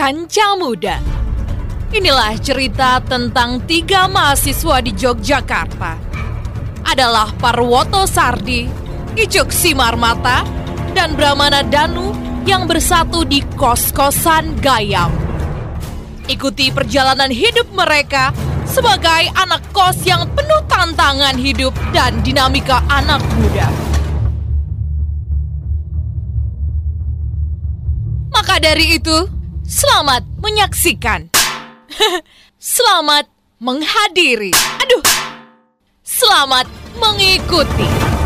Kanca Muda. Inilah cerita tentang tiga mahasiswa di Yogyakarta. Adalah Parwoto Sardi, Icuk Simarmata, dan Brahmana Danu yang bersatu di kos-kosan Gayam. Ikuti perjalanan hidup mereka sebagai anak kos yang penuh tantangan hidup dan dinamika anak muda. Maka dari itu, selamat menyaksikan. selamat menghadiri. Aduh. Selamat mengikuti.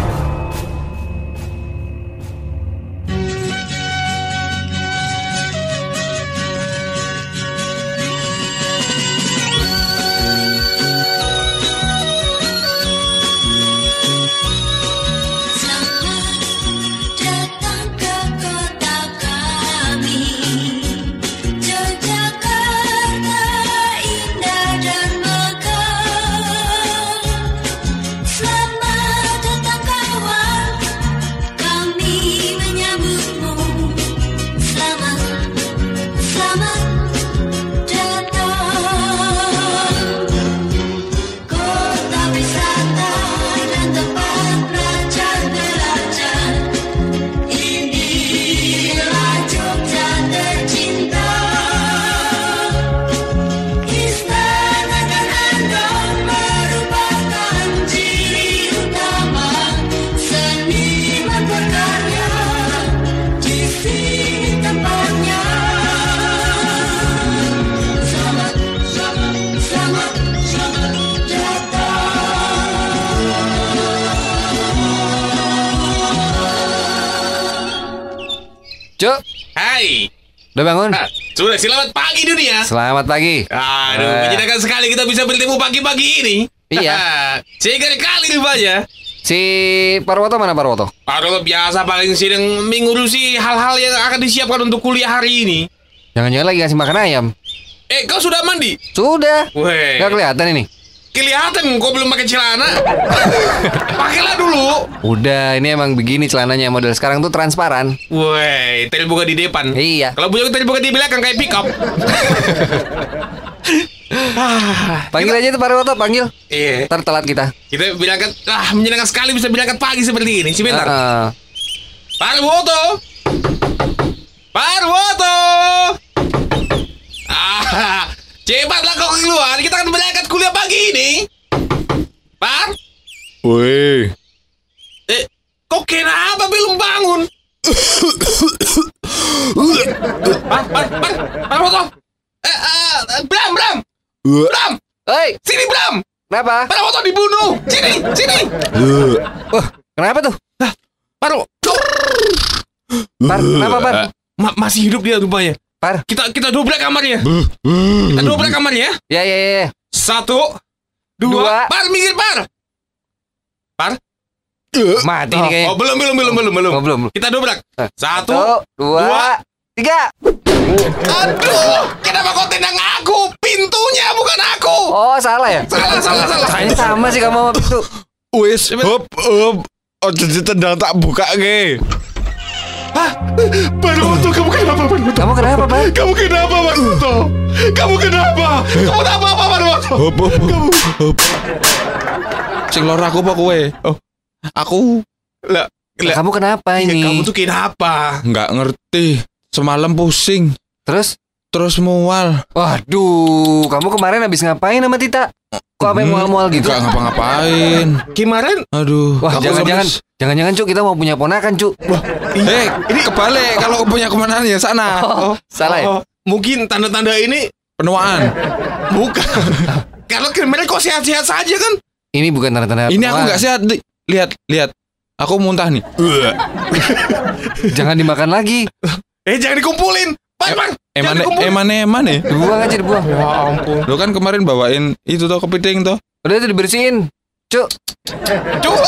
Udah bangun? Ah, sudah selamat pagi dunia. Selamat pagi. Aduh, Eh. menyenangkan sekali kita bisa bertemu pagi-pagi ini. Iya. Sekali kali rupanya. Si Parwoto mana Parwoto? Aduh, biasa paling sering mengurusi hal-hal yang akan disiapkan untuk kuliah hari ini. Jangan-jangan lagi ngasih makan ayam? Eh, kau sudah mandi? Sudah. Weh, Gak kelihatan ini. Kelihatan kau belum pakai celana. Pakailah dulu. Udah, ini emang begini celananya model sekarang tuh transparan. Woi, terbuka di depan. Iya. Kalau punya terbuka di belakang kayak pick up. ah, Panggil aja tuh Parwoto, panggil. iya. Ntar telat kita. Kita bilangkan, ah menyenangkan sekali bisa bilangkan pagi seperti ini. Sebentar. Heeh. Parwoto! Parwoto! Ah, cepatlah kau keluar. Kita akan berangkat kuliah pagi ini. Par? Woi, Eh, kok kenapa belum bangun? par, par, par, Parwoto! Eh, eh, Bram, Bram! Bram! Hei, Sini, Bram! kenapa? Parwoto dibunuh! Sini, sini! Wah, kenapa tuh? Parwoto! Par, kenapa Par? Ma- masih hidup dia rupanya. Par, Kita kita dobrak kamarnya. Kita dobrak kamarnya. ya ya ya. ya. Satu, dua, Dua. par minggir par. Par? Mati nih kayaknya. Oh belum belum belum belum belum. Oh, belum. Kita dobrak. Eh, Satu. Satu, dua, dua. tiga. Aduh, kenapa kau tendang aku? Pintunya bukan aku. Oh, salah ya? Salah salah salah. Kayaknya sama sih kamu sama pintu. wis, hop, hop. Ojo ditendang tak buka ke. Baruto kamu kenapa Baruto? Kamu kenapa, Par? Kamu kenapa Baruto? Kamu kenapa? Kamu tak apa hop, hop, hop. Sing lor aku apa kowe? Oh, aku Lah, lah. Kamu kenapa Ya, ini? kamu tuh kenapa? nggak ngerti. Semalam pusing, Terus? Terus mual. Waduh, kamu kemarin habis ngapain sama Tita? Kok apa yang Hmm, mual-mual gitu? Nggak ngapa-ngapain. Kemarin Aduh. Wah, jangan-jangan, jangan-jangan Cuk, kita mau punya ponakan, Cuk. Eh, ini kebalik kalau punya ke mana ya sana. Oh, salah ya? oh, mungkin tanda-tanda ini Penuaan. bukan. Kalau kemarin kok sehat-sehat saja kan? Ini bukan tanda-tanda Ini aku nggak sehat. Li- Lihat, lihat. Aku muntah nih. Jangan dimakan lagi. Eh jangan dikumpulin. Pan, pan. Eman, Jangan dikumpulin. eman, eman ya. Dibuang aja, dibuang. Ya ampun. Lo kan kemarin bawain itu toh kepiting toh. Udah itu dibersihin. Cuk, Cuk,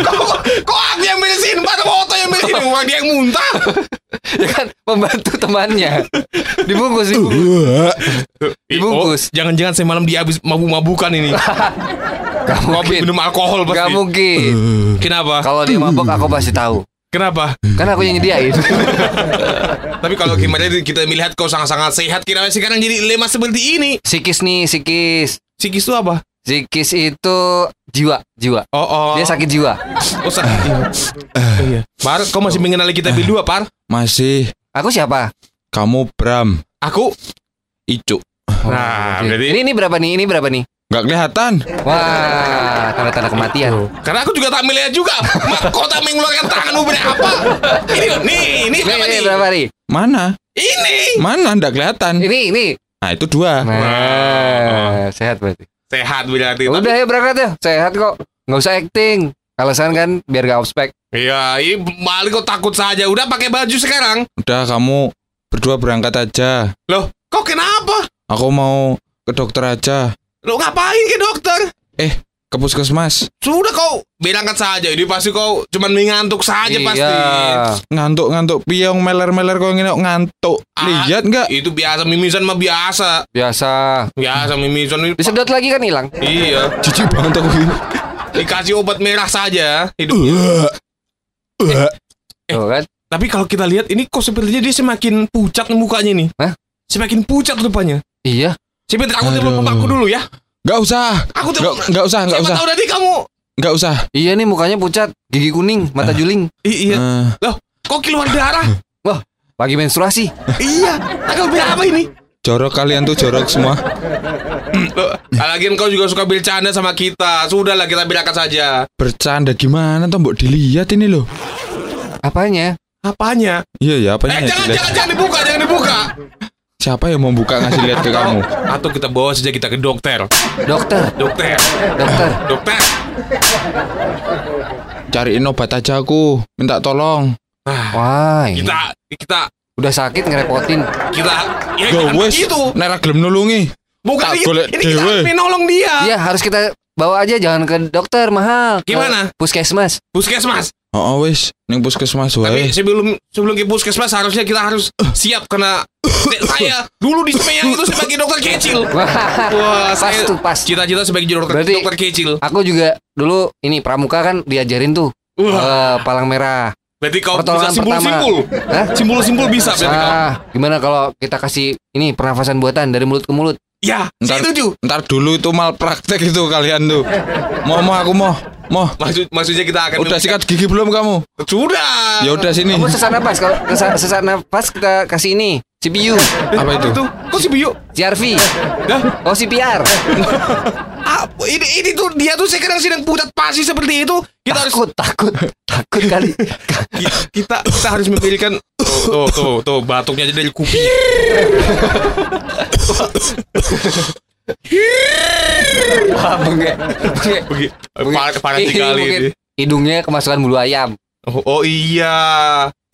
kok, kok aku yang beresin? Pak Woto yang beresin? Wah dia yang muntah. ya kan membantu temannya. Dibungkus, dibungkus. Dibungkus. Oh, Jangan-jangan semalam dia habis mabuk-mabukan ini. Gak mungkin. minum alkohol pasti. Gak mungkin. Kenapa? Kalau dia mabok aku pasti tahu. Kenapa? Kan aku yang nyediain. Tapi kalau kemarin kita melihat kau sangat-sangat sehat, kira sekarang jadi lemah seperti ini. Sikis nih, sikis. Psikis itu apa? Sikis itu jiwa, jiwa. Oh, oh. Dia sakit jiwa. Oh, sakit. iya. Par, kau masih mengenali kita berdua, Par? Masih. Aku siapa? Kamu Bram. Aku. Icuk. Nah, oke. berarti- ini ini berapa nih? Ini berapa nih? Nggak kelihatan. Wah, tanda-tanda kematian. Karena aku juga tak melihat juga. Kau tak mengeluarkan tanganmu berapa? Ini, nih, ini berapa ini nih? berapa nih? Mana? Ini. Mana? Nggak kelihatan. Ini, ini. Nah itu dua. Nah, sehat berarti. Sehat berarti. Udah ya berangkat ya, sehat kok. Nggak usah acting. Alasan kan biar gak ospek. Iya, ini balik kau takut saja. Udah pakai baju sekarang. Udah kamu berdua berangkat aja. Loh, kau kenapa? Aku mau ke dokter aja. Lo ngapain ke dokter? Ke puskesmas. Sudah kau berangkat saja. Ini pasti kau cuman mengantuk saja pasti. Iya. Ngantuk-ngantuk piong meler-meler kok ngene ngantuk. Ah. Lihat nggak? Itu biasa mimisan mah biasa. Biasa. Biasa mimisan. Disedot lagi kan hilang. Iya, Jijik banget aku ini. dikasih obat merah saja hidup. Uh, Tuh kan. Tapi kalau kita lihat ini kok sepertinya dia semakin pucat mukanya nih. Hah? Semakin pucat rupanya. Iya. Sebentar aku telepon mamaku dulu ya. Nggak usah. Aku telepon. nggak usah, nggak Siapa usah. tahu nanti kamu. Nggak usah. Iya nih mukanya pucat, gigi kuning, mata juling, I- iya. Eh, Loh, kok keluar darah? lagi menstruasi. iya. Tanggal berapa ini? jorok kalian tuh jorok semua. Loh, lagian kau juga suka bercanda sama kita. Sudahlah kita berangkat saja. Bercanda gimana tuh mbok dilihat ini loh. Apanya? Apanya? Iya ya, apa Eh, jangan, jangan, jangan dibuka, jangan dibuka. Siapa yang mau buka ngasih lihat ke kamu? Atau kita bawa saja kita ke dokter. Dokter, Dokter, dokter. dokter. Cariin obat aja aku. Minta tolong. Ah, Wah, kita, kita, udah sakit ngerepotin. kita. Ya, Go bukan wes. begitu. Nek ra gelem nulungi. Bukan Tak ini, golek ini kita menolong dia. Iya, harus kita bawa aja jangan ke dokter mahal. Ke Gimana? Puskesmas. Puskesmas. Oh, oh wis, ning puskesmas Tapi wae. sebelum sebelum ke puskesmas harusnya kita harus siap karena saya dulu di Semeyang itu sebagai dokter kecil. Wah, Wah, pas saya tuh pas. cita-cita sebagai dokter, Berarti- dokter kecil. Aku juga dulu ini pramuka kan diajarin tuh eh, palang merah. berarti kau bisa pertolongan simpul-simpul. Hah? Simpul-simpul bisa berarti kau. Gimana kalau kita kasih ini pernafasan buatan dari mulut ke mulut? Ya, saya Ntar- setuju. Ntar dulu itu mal praktek itu kalian tuh. Mau mau aku mau. Mau. Maksud maksudnya kita akan Udah sikat gigi belum kamu? Sudah. Ya udah sini. Kamu sesak nafas kalau sesak, sesak nafas kita kasih ini CPU, Apa itu? Itu, kok Biu? CRV, Dah, oh CPR. ah, ini ini tuh dia tuh sekarang sedang pucat pasi seperti itu. Kita harus takut, takut, takut kali. ki- kita kita harus memberikan tuh tuh tuh, tuh batuknya aja dari kuping. Wah, bengek, bengek. Bengek. Ini sekali mungkin ini. Hidungnya kemasukan bulu ayam. Oh, oh iya.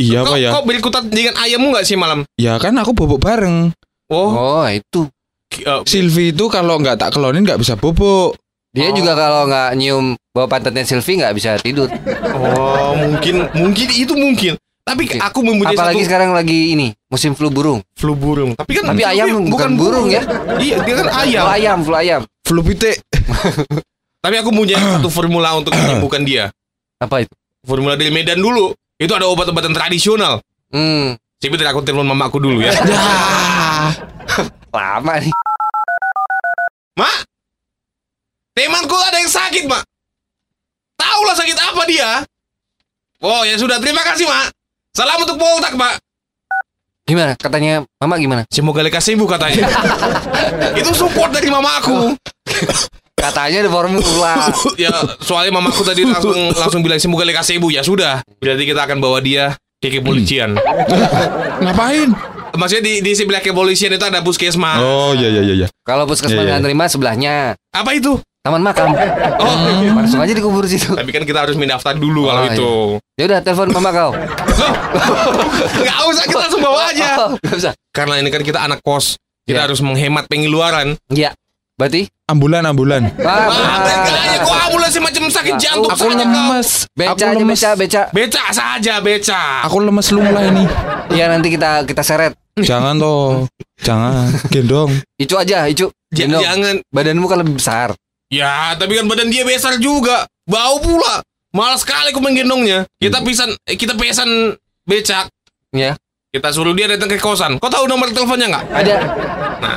Iya kau, apa ya? Kau berikutan dengan ayammu nggak sih malam? Ya kan aku bobok bareng. Oh, Oh, itu. Ki- eh, Silvi itu kalau nggak tak kelonin nggak bisa bobok. Dia Oh. juga kalau nggak nyium bawah pantatnya Sylvie nggak bisa tidur. oh mungkin mungkin itu mungkin. Tapi Mungkin. aku mempunyai Apalagi satu sekarang lagi ini musim flu burung. flu burung. Tapi kan Tapi flu ayam burung bukan burung ya. Iya, dia kan ayam. Flu ayam, flu ayam. Flu pitik. Tapi aku punya satu formula untuk menyembuhkan dia. Apa itu? Formula dari Medan dulu. Itu ada obat-obatan tradisional. Hmm, Sebentar aku telepon mamaku dulu ya. lama nih. Mak, temanku ada yang sakit, Mak. Tahulah sakit apa dia. Oh, ya sudah. Terima kasih, Mak. Salam untuk Poltak, Mak. Gimana? Katanya Mama gimana? Semoga lekas sembuh katanya. Itu support dari mamaku. Katanya ada formula. ya, soalnya mamaku tadi langsung langsung bilang semoga lekas sembuh. Ya sudah. Berarti kita akan bawa dia ke kepolisian. Ngapain? Maksudnya di, di sebelah kepolisian itu ada puskesmas. Oh iya iya iya. iya. Kalau puskesmas Iya, iya. nggak terima sebelahnya Apa itu? taman makam. Oh, Langsung aja dikubur situ. tapi kan kita harus mendaftar dulu kalau Oh, iya. itu. Ya udah telepon mama kau. Nggak usah kita langsung bawa aja. Oh, nggak usah. Karena ini kan kita anak kos. Kita Iya. harus menghemat pengeluaran. Iya. Berarti Ambulan ambulan. Wah, Wah, kayaknya kok ambulans macam sakit jantung Aku saja kau. lemes. beca Aku aja lemes. beca beca. Beca saja, beca. Aku lemes lumlah ini. Iya nanti kita kita seret. Jangan toh. Jangan. Gendong. Icu aja, Icu. Ja- Gendong. jangan. Badanmu kan lebih besar. Ya, tapi kan badan dia besar juga. Bau pula. Malas sekali aku menggendongnya. Kita pisan, eh, kita pesan becak. Ya. Kita suruh dia datang ke kosan. Kau tahu nomor teleponnya nggak? Ada. Nah,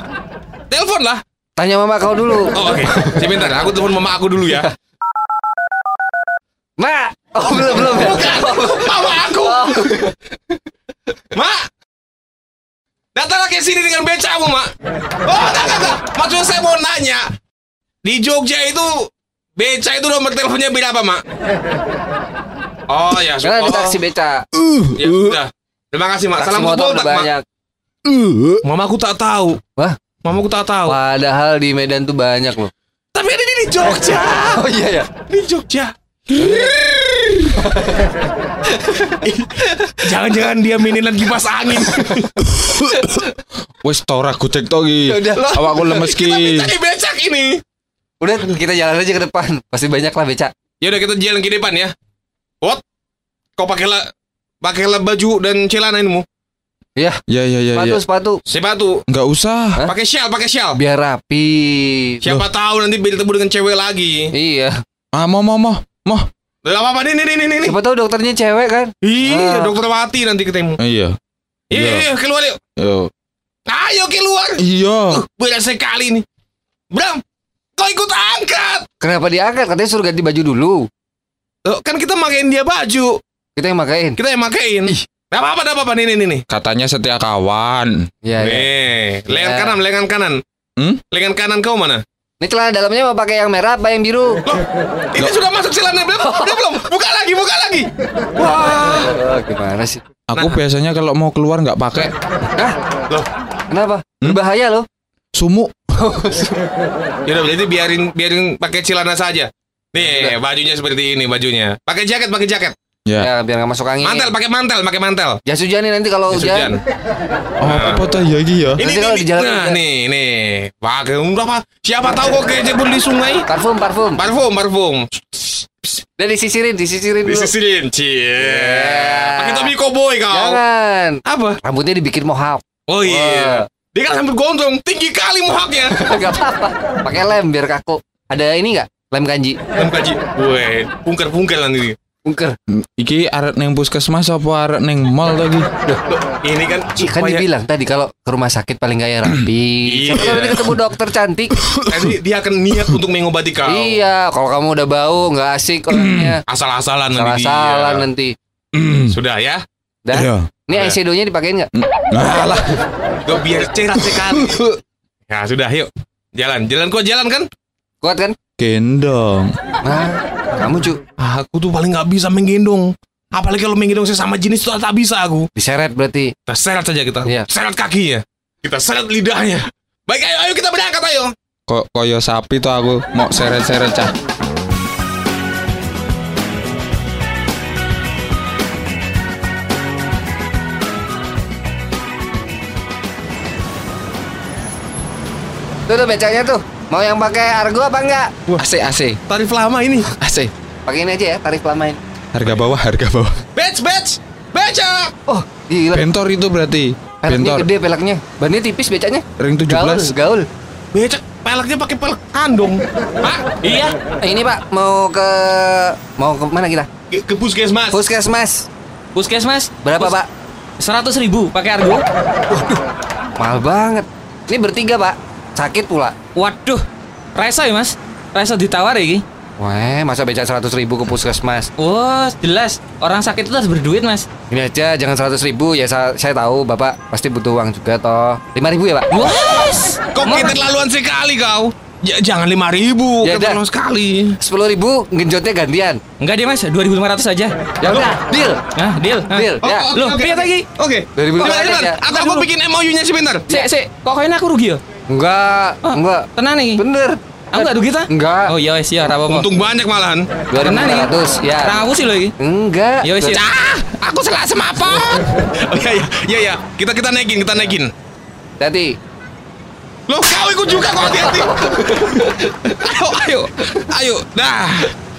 telepon lah. Tanya mama kau dulu. Oh, oke. Sebentar, aku telepon mama aku dulu ya. Mak. Oh, belum belum. ya? Mama aku. Mak. Datanglah ke sini dengan becakmu, Mak. Oh, enggak, enggak, enggak. Maksudnya saya mau nanya. Di Jogja itu beca itu nomor teleponnya berapa, Mak? Oh, ya Karena oh, taksi beca. Ya sudah. Terima kasih, Mak. Taksi Salam motor udah Mak. banyak. Mama aku tak tahu. Wah, Mama aku tak tahu. padahal di Medan tuh banyak loh. Tapi ini di Jogja. Oh iya ya. Di Jogja. Jangan-jangan dia mainin kipas angin. Wes tora aku TikTok iki. Ya udah. Awakku lemes Kita ki. di becak ini. Udah kita jalan aja ke depan. Pasti banyak lah beca. Ya udah kita jalan ke depan ya. What? Kau pakailah pakailah baju dan celana ini mu. Iya. Ya ya ya Sepatu ya. sepatu. Sepatu. Enggak usah. Pakai shawl, pakai shawl. Biar rapi. Siapa tahu nanti bertemu dengan cewek lagi. Iya. Ah, mau mau mau. Mau. Gak apa-apa nih, nih, nih, nih. Siapa tahu dokternya cewek kan? Iya, Ah. dokter Wati nanti ketemu. Eh, Iya. Iya, Iya. iya, keluar yuk. Yo. Ayo keluar. Iya. Uh, berat sekali nih. Bram, kau ikut angkat. Kenapa diangkat? Katanya suruh ganti baju dulu. Loh, kan kita makain dia baju. Kita yang makain. Kita yang makain. Gak apa-apa, gak apa-apa. Nih, nih, nih, nih. Katanya setia kawan. Iya, iya. Nih, lengan Ya. kanan, lengan kanan. Hmm? Lengan kanan kau mana? Ini celana dalamnya mau pakai yang merah apa yang biru? Ini sudah masuk celana belum? Udah belum? Buka lagi, buka lagi. Wah. Gimana sih? Aku biasanya kalau mau keluar nggak pakai Hah? Loh, Kenapa? Berbahaya loh. sumuk. ya udah jadi biarin biarin pakai celana saja. Nih, bajunya seperti ini bajunya. Pakai jaket, pakai jaket. Ya. Ya, biar nggak masuk angin. Mantel, pakai mantel, pakai mantel. Jas hujan nih nanti kalau Jas hujan. hujan. Oh, apa tuh ya ya? Ini, Nanti ini, kalau ini. di jalan nah, nih, nih. Pakai berapa? Siapa tahu kok kayak jebol di sungai? Parfum, parfum. Parfum, parfum. Dan disisirin, disisirin dulu. Disisirin, cie. Pakai topi koboi kau. Jangan. Apa? Rambutnya dibikin mohawk. Oh iya. Dia kan hampir gondrong, tinggi kali mohaknya. Gak apa-apa. Pakai lem biar kaku. Ada ini nggak? Lem kanji. Lem kaji. Weh, pungker-pungker nanti. Ungker. Iki arek neng puskesmas apa arek neng mall lagi? Ini kan kan supaya dibilang tadi kalau ke rumah sakit paling gak ya rapi. Iya. Nanti ketemu dokter cantik. nanti dia akan niat untuk mengobati kau. Iya, kalau kamu udah bau nggak asik orangnya. Asal-asalan nanti Salah-salah dia. nanti. Sudah ya. Dah. Iya. Ini eyeshadow-nya dipakein nggak? Alah. Gak biar cerah sekali. Ya sudah, yuk. Jalan, jalan kok jalan kan? Kuat kan? Gendong. Nah, kamu cu Aku tuh paling nggak bisa menggendong. Apalagi kalau menggendong sesama jenis tuh tak bisa aku. diseret berarti. Kita seret saja kita. Iya. Seret kakinya. Kita seret lidahnya. Baik, ayo, ayo kita berangkat ayo. Kok koyo sapi tuh aku mau seret-seret cah. Tuh tuh becaknya tuh. Mau yang pakai argo apa enggak? AC AC Tarif lama ini. AC. Pakai ini aja ya, tarif lama ini. Harga bawah, harga bawah. Batch, batch, beca. Oh, gila. Bentor itu berarti. Peleknya Bentor. gede peleknya. Bannya tipis becaknya. Ring Gaul, 17. gaul. Becak, peleknya pakai pelek kandung. Pak, iya. Eh, ini Pak, mau ke mau ke mana kita? Ke, ke puskesmas. Puskesmas. Puskesmas Berapa, Pak? Seratus ribu pakai argo. Mahal banget. Ini bertiga, Pak. Sakit pula. Waduh, Raisa ya mas? Raisa ditawar ya? Wah, masa becak 100 ribu ke puskesmas? Wah, jelas. Orang sakit itu harus berduit mas. Ini aja, jangan 100 ribu. Ya, saya, saya tahu Bapak pasti butuh uang juga, toh. 5 ribu ya, Pak? Wes, Kok keterlaluan sekali kau? Ja- jangan lima ribu, Ya udah. sekali. 10 ribu, genjotnya gantian. Enggak deh mas, 2.500 aja. Ya udah, deal. Nah, deal. Nah. Deal. Oh, Ya. oke, Loh, oke. lihat lagi. Oke. 2000 Sebentar, aja. sebentar. Aku, aku bikin MOU-nya sebentar. Sik, sik. Kok kayaknya aku rugi ya? Enggak, Oh, enggak. Tenang nih. Bener. Aku enggak rugi ta? Enggak. Oh iya wes ya, apa apa. Untung banyak malahan. Tenang nih. 2500, ya. Terang aku sih loh iki. Enggak. Ya wes ya. Ah, aku salah semapot. Oh iya iya iya iya. Kita kita naikin, kita naikin. Tadi. Loh, kau ikut juga kau hati-hati. ayo, ayo. Ayo. Dah.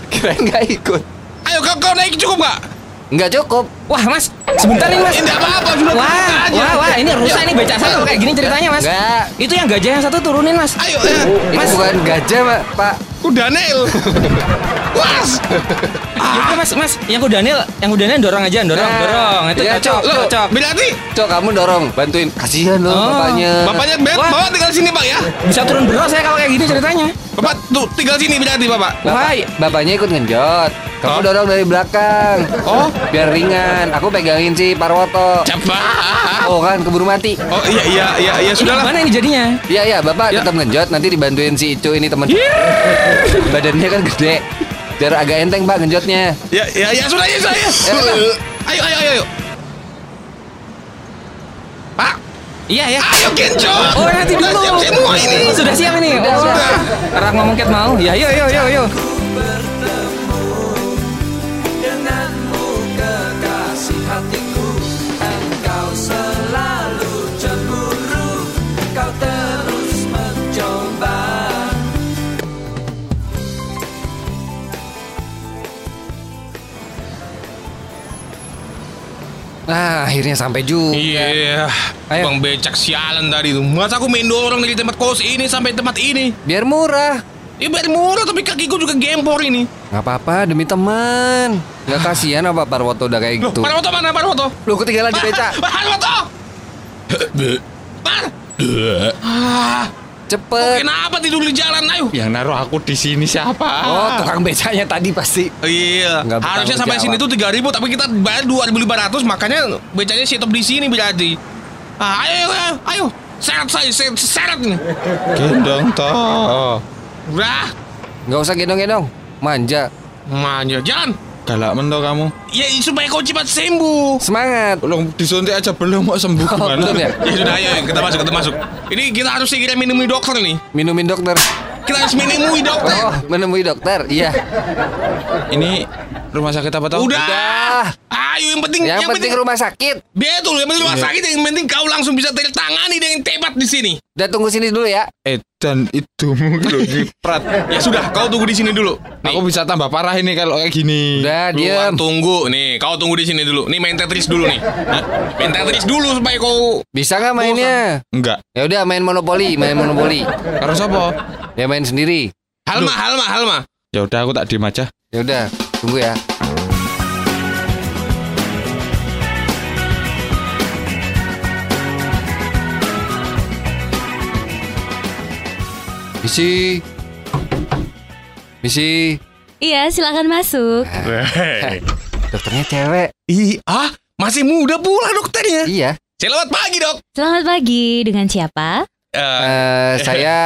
Kirain enggak ikut. Ayo kau kau naik cukup gak? Enggak cukup. Wah mas, sebentar nih mas. Ini apa-apa sudah Wah, aja. wah, wah, ini rusak ini becak satu kayak gini ceritanya mas. Enggak. Itu yang gajah yang satu turunin mas. Ayo, ya. Ini Mas. bukan gajah, Pak. Kuda Nel. Was. Ya udah, mas, mas, yang kudanil, yang kudanil dorong aja, dorong, Nah, dorong. Itu iya, cocok, Cok. cocok. Berarti Cok kamu dorong bantuin kasihan loh Oh. bapaknya. bapaknya bet, Wah. bapak tinggal sini pak ya. Bisa turun berat saya kalau kayak gini ceritanya. Bapak tuh tinggal sini berarti bapak. Bapak, bapaknya ikut ngenjot. Kamu Oh. dorong dari belakang. Oh, Biar ringan. Aku pegangin si Parwoto. cepat. Oh kan keburu mati. Oh iya iya iya iya sudahlah. Mana ini jadinya? Iya iya bapak Ya. tetap ngenjot nanti dibantuin si Icu ini temen. Badannya kan gede. Biar agak enteng pak ngenjotnya. Ya ya ya sudah ya sudah ya. Ya. Ayo ayo ayo ayo. Pak, Iya ya. ayo genjot. Oh nanti Udah dulu. siap semua ini. Sudah siap ini. Sudah, oh, sudah. Orang ngomong ket mau. Ya, yuk, yuk, yuk, yuk. Nah akhirnya sampai juga. Iya, Ayo. bang becak sialan tadi tuh. Masa aku main dorong dari tempat kos ini sampai tempat ini? Biar murah. Ya biar murah tapi kakiku juga gempor ini. Nggak apa-apa demi teman. Nggak kasihan apa Parwoto udah kayak Loh, gitu. Parwoto mana Parwoto? Lu ketinggalan di beca. Parwoto! Par! Ah, Cepet. kenapa tidur di jalan? Ayo. Yang naruh aku di sini siapa? Oh tukang becanya tadi pasti. Iya, Nggak harusnya sampai sini jawab. tuh 3000 tapi kita bayar 2500 makanya becanya stop di sini berarti. Ah, ayo ayo, ayo. Seret saya, seret, seret nih. Gendong toh. Udah, Nggak usah gendong-gendong. Manja. manja jalan. Galak mentok kamu. Ya supaya kau cepat sembuh. Semangat. Belum disuntik aja belum mau sembuh Oh, gimana? belum ya? Ya sudah, ayo, kita masuk, kita masuk. Ini kita harus segera menemui dokter nih. Minumin dokter. Kita harus menemui dokter. Oh, menemui dokter. Iya. Ini rumah sakit apa tau? Udah. Udah. Ayo yang penting, Yang penting rumah sakit. Betul, yang penting rumah Iya. sakit yang penting kau langsung bisa tertangani dengan tepat di sini. Udah tunggu sini dulu ya. Eh dan itu lo nyiprat. Ya sudah, kau tunggu di sini dulu. Nih, Aku bisa tambah parah ini kalau kayak gini. Udah Lu diam. tunggu nih, kau tunggu di sini dulu. Nih main Tetris dulu nih. Hah? Main Tetris dulu supaya kau Bisa nggak mainnya? Enggak. Ya udah main monopoli, main monopoli. Karo siapa? Ya main sendiri. Halma, Halma, Halma. Ya udah aku tak diem aja. Ya udah, tunggu ya. Misi. Misi. Iya, silakan masuk. Dokternya cewek. Ih, ah, masih muda pula dokternya. Iya. Selamat pagi, Dok. Selamat pagi. Dengan siapa? Eh, Eh, saya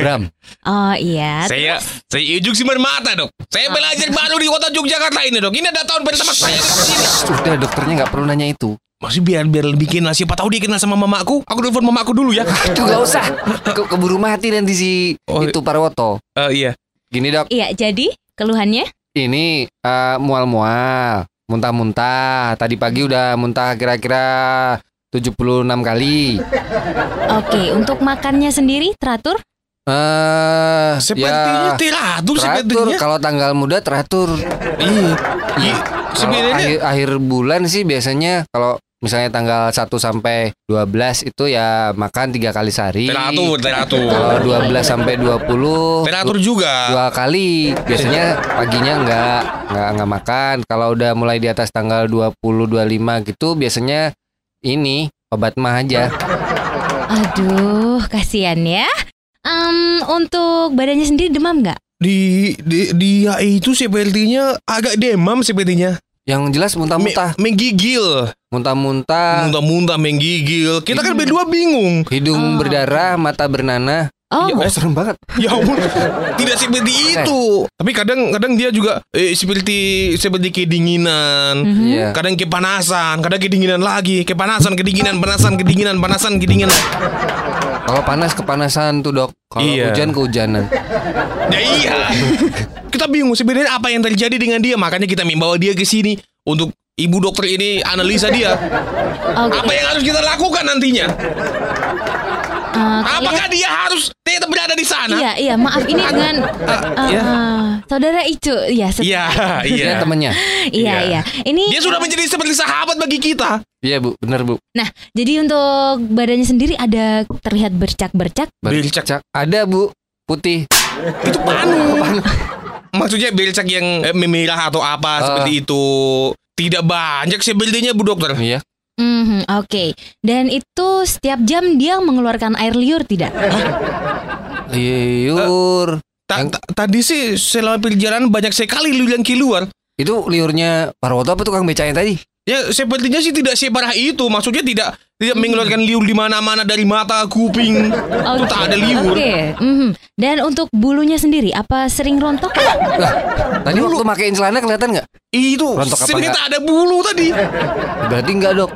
Bram. Oh iya. saya saya Ijuk Simar Mata, Dok. Saya belajar baru di kota Yogyakarta ini, Dok. Ini ada tahun pertama saya di sini. Sudah dokternya nggak perlu nanya itu. Masih biar biar lebih kenal siapa tahu dia kenal sama mamaku. Aku telepon mamaku dulu ya. Aduh nggak usah. Ke keburu mati nanti si Oh, itu Parwoto. Eh, iya. Gini dok, Iya, jadi keluhannya? ini eh, mual-mual, muntah-muntah. Tadi pagi udah muntah kira-kira 76 kali. Oke, untuk makannya sendiri teratur? Eh, Sepertinya ya, teratur teratur. sepertinya. Kalau tanggal muda teratur. Iya. Iya. Sebenarnya akhir, akhir bulan sih biasanya kalau misalnya tanggal 1 sampai 12 itu ya makan tiga kali sehari. teratur, teratur. Kalau 12 sampai 20 Teratur juga. dua kali biasanya paginya nggak nggak nggak makan kalau udah mulai di atas tanggal 20 25 gitu biasanya ini obat mah aja Aduh, kasihan ya. Em, untuk badannya sendiri demam nggak? Di, di dia itu sepertinya agak demam sepertinya. yang jelas Me- muntah-muntah menggigil. Muntah-muntah Muntah-muntah menggigil. Kita kan berdua bingung. hidung Oh. berdarah mata bernanah Oh, oh serem banget Ya ampun, tidak seperti itu. Tapi kadang-kadang dia juga eh, seperti seperti kedinginan. mhm. Iya. Kadang kepanasan, kadang kedinginan lagi, kepanasan, kedinginan, panasan, kedinginan, panasan, kedinginan. kalau panas kepanasan tuh dok kalau Iya. hujan kehujanan Ya iya. kita bingung sebenarnya apa yang terjadi dengan dia, makanya kita membawa dia ke sini untuk ibu dokter ini analisa dia. Oke. Apa yang harus kita lakukan nantinya? Eh, kalian- Apakah dia harus tetap berada di sana? Iya, iya, maaf ini dengan eh, iya. eh, saudara Icu. Iya, se- Iya, Dia iya. iya, iya. Ini Dia sudah menjadi seperti sahabat bagi kita. iya bu bener bu Nah, jadi untuk badannya sendiri ada terlihat bercak-bercak. Bercak. Cak, ada bu putih Itu panu. Maksudnya becak yang eh, memerah atau apa Ah. seperti itu. Tidak banyak sebenarnya Bu Dokter. Iya. Mhm, Oke, dan itu setiap jam dia mengeluarkan air liur tidak? Liur. Ta- Yang- ta- tadi sih selama perjalanan banyak sekali liur yang keluar. Itu liurnya Parwoto apa tukang becanya tadi? Ya sepertinya sih tidak separah itu. Maksudnya tidak tidak mengeluarkan liur di mana-mana dari mata, kuping. Itu tak ada liur. Oke, mhm. dan untuk bulunya sendiri apa sering rontok? Tadi waktu makein celana kelihatan nggak? Itu Rontok apa tak ada bulu tadi. Berarti nggak dok.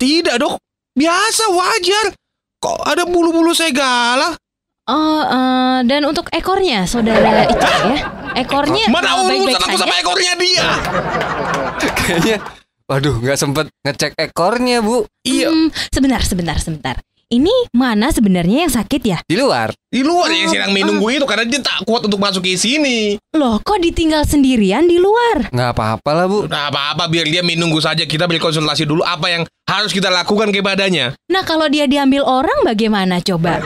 Tidak dok. Biasa wajar. Kok ada bulu-bulu segala? Oh, eh, dan untuk ekornya, saudara itu ya? Ekornya Mana eh, urusan aku saja? sama ekornya dia? Kayaknya. Waduh, nggak sempet ngecek ekornya bu. Iya. Hmm, sebentar, sebentar, sebentar. Ini mana sebenarnya yang sakit ya? Di luar. Di luar yang Oh, sedang menunggu itu karena dia tak kuat untuk masuk ke sini. Loh, kok ditinggal sendirian di luar? Nggak apa-apa lah bu. Nah, apa-apa biar dia menunggu saja kita berkonsultasi dulu apa yang harus kita lakukan kepadanya. Nah, kalau dia diambil orang bagaimana coba?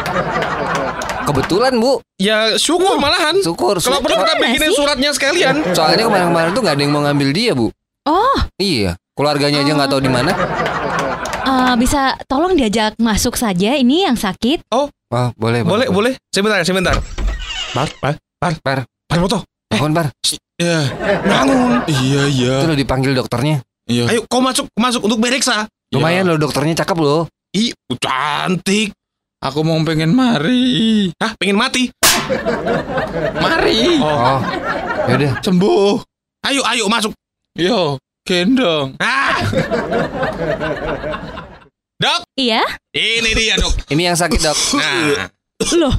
Kebetulan bu. Ya syukur malahan. Syukur. Kalau perlu kita bikinin sih? suratnya sekalian. Soalnya kemarin-kemarin tuh nggak ada yang mau ngambil dia bu. Oh, Iya. Keluarganya aja nggak tahu di mana. eh, bisa tolong diajak masuk saja ini yang sakit? Wah, boleh, Boleh, boleh. Sebentar, sebentar. Par, par, par, Par. par foto. Bangun, Par. Ya. Bangun. Iya, iya. Itu lo dipanggil dokternya. Iya. Ayo, kau masuk, masuk untuk beriksa. Lumayan loh dokternya cakep loh. Ih, cantik. Aku mau pengen mari. Hah, pengen mati? Mari. Oh. Yaudah. Sembuh. Ayo, ayo masuk. Yo, gendong. Ah. Dok, Iya? ini dia dok. Ini yang sakit dok. Nah, Loh,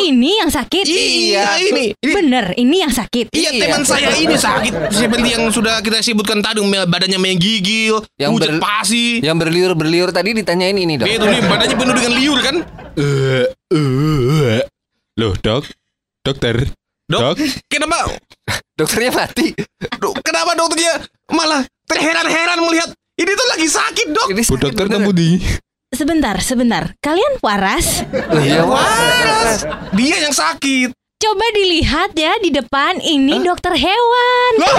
ini yang sakit? iya ini. ini Bener, ini yang sakit. Iya, Iya. teman saya ini sakit seperti yang sudah kita sebutkan tadi badannya menggigil, Yang pucat ber- pasi. Yang berliur berliur tadi ditanyain ini dok. Itu nih badannya penuh dengan liur kan? Eh, eh. Loh, Dok. Dokter. Dok, kenapa? Dokternya mati. Dok, kenapa dokternya malah terheran-heran melihat ini tuh lagi sakit dok? Ini Bu sakit dokter kamu di. Sebentar, sebentar. Kalian waras? Iya Waras, dia yang sakit. Coba dilihat ya di depan ini dokter hewan. Loh,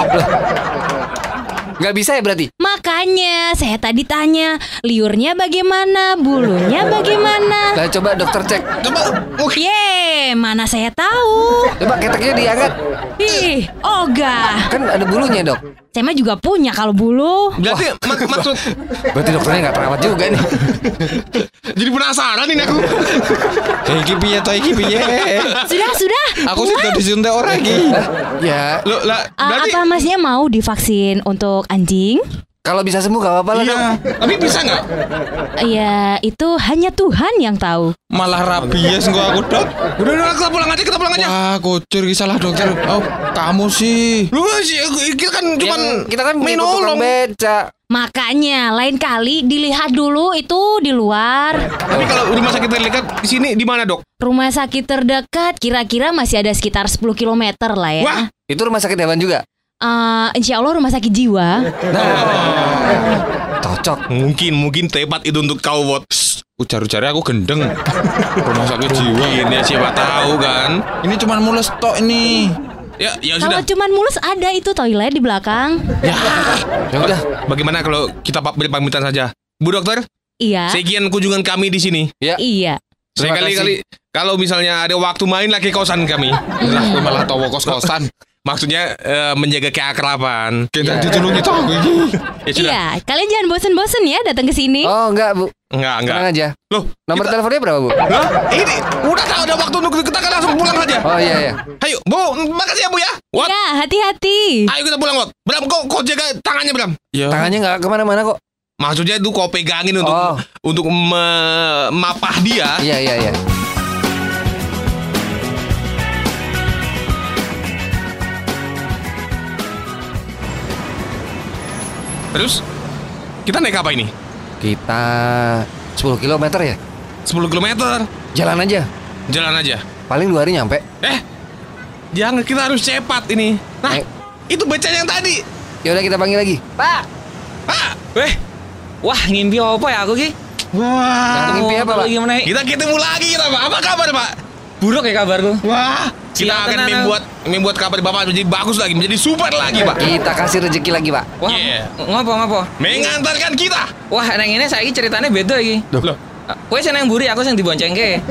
Nggak bisa ya berarti? Makanya saya tadi tanya liurnya bagaimana, bulunya bagaimana. Nah coba dokter cek. coba mungkin Ye, mana saya tahu. Coba keteknya diangkat. Ih, ogah. Kan ada bulunya dok. Saya mah juga punya kalau bulu. berarti mak- maksud Berarti dokternya nggak terawat juga nih. jadi penasaran ini aku. Iki piye to iki piye? Sudah, sudah. Aku sih udah disuntik orang iki. ya Lo lah Ah, berarti apa masnya mau divaksin untuk anjing? kalau bisa sembuh gak apa-apa lah dok. iya. Tapi bisa nggak? Ya, itu hanya Tuhan yang tahu. Malah rabies kok aku, Dok. Udah udah kita pulang aja kita pulang aja. Wah, kucur iki salah dokter. Oh, kamu sih. Lu sih kita kan cuman Yang kita kan nolong. beca. Makanya lain kali dilihat dulu itu di luar. Tapi kalau rumah sakit terdekat di sini di mana dok? Rumah sakit terdekat kira-kira masih ada sekitar 10 km lah ya. Wah. Itu rumah sakit hewan juga. Eh, insya Allah rumah sakit jiwa. Cocok. Mungkin mungkin tepat itu untuk kau bot. Ujar-ujarnya aku gendeng. Rumah sakit jiwa. Ya siapa tahu kan. Ini cuman mules tok ini. Ya ya Kalau sudah. cuman mulus ada itu toilet di belakang. Ya udah. Bagaimana kalau kita pamitan saja? Bu dokter, Iya. sekian kunjungan kami di sini. Ya. Iya. Sekali-kali kalau misalnya ada waktu main lagi kosan kami. Lah, malah tawa kos-kosan. Maksudnya eh, menjaga keakraban. Kita ditulungi aku iki. Ya sudah. Iya, kalian jangan bosen-bosen ya datang ke sini. Oh enggak bu. Enggak, enggak. Tenang aja. Loh, Nomor kita- teleponnya berapa bu? Loh, ini udah tahu ada waktu untuk kita kan langsung pulang aja. Oh iya iya. Ayo, Bu, makasih ya Bu ya. What? Iya, hati-hati. Ayo kita pulang, Wat. Bram, kok kok jaga tangannya, Bram? Ya. Tangannya nggak ke mana-mana kok. Maksudnya itu kau pegangin untuk Oh. untuk me- mapah dia. Iya iya iya. Terus kita naik apa ini? Kita 10 km ya. 10 km. Jalan aja. Jalan aja. Paling dua hari nyampe. Eh, jangan kita harus cepat ini. Nah, Eh. itu beca yang tadi. Ya udah kita panggil lagi. Pak. Pak, Weh, wah ngimpi apa ya aku ki? wah, Ngimpi apa, Pak? Gimana? kita ketemu lagi kita, Pak. Apa kabar, Pak? Buruk ya kabarku. Wah, kita Siap, akan membuat membuat kabar Bapak menjadi bagus lagi, menjadi super lagi, Pak. Kita kasih rezeki lagi, Pak. Wah, Iya. ngopo ngopo. Mengantarkan kita. Wah, neng ini saya ceritanya beda iki. Loh, Kowe sing nang mburi, aku sing diboncengke.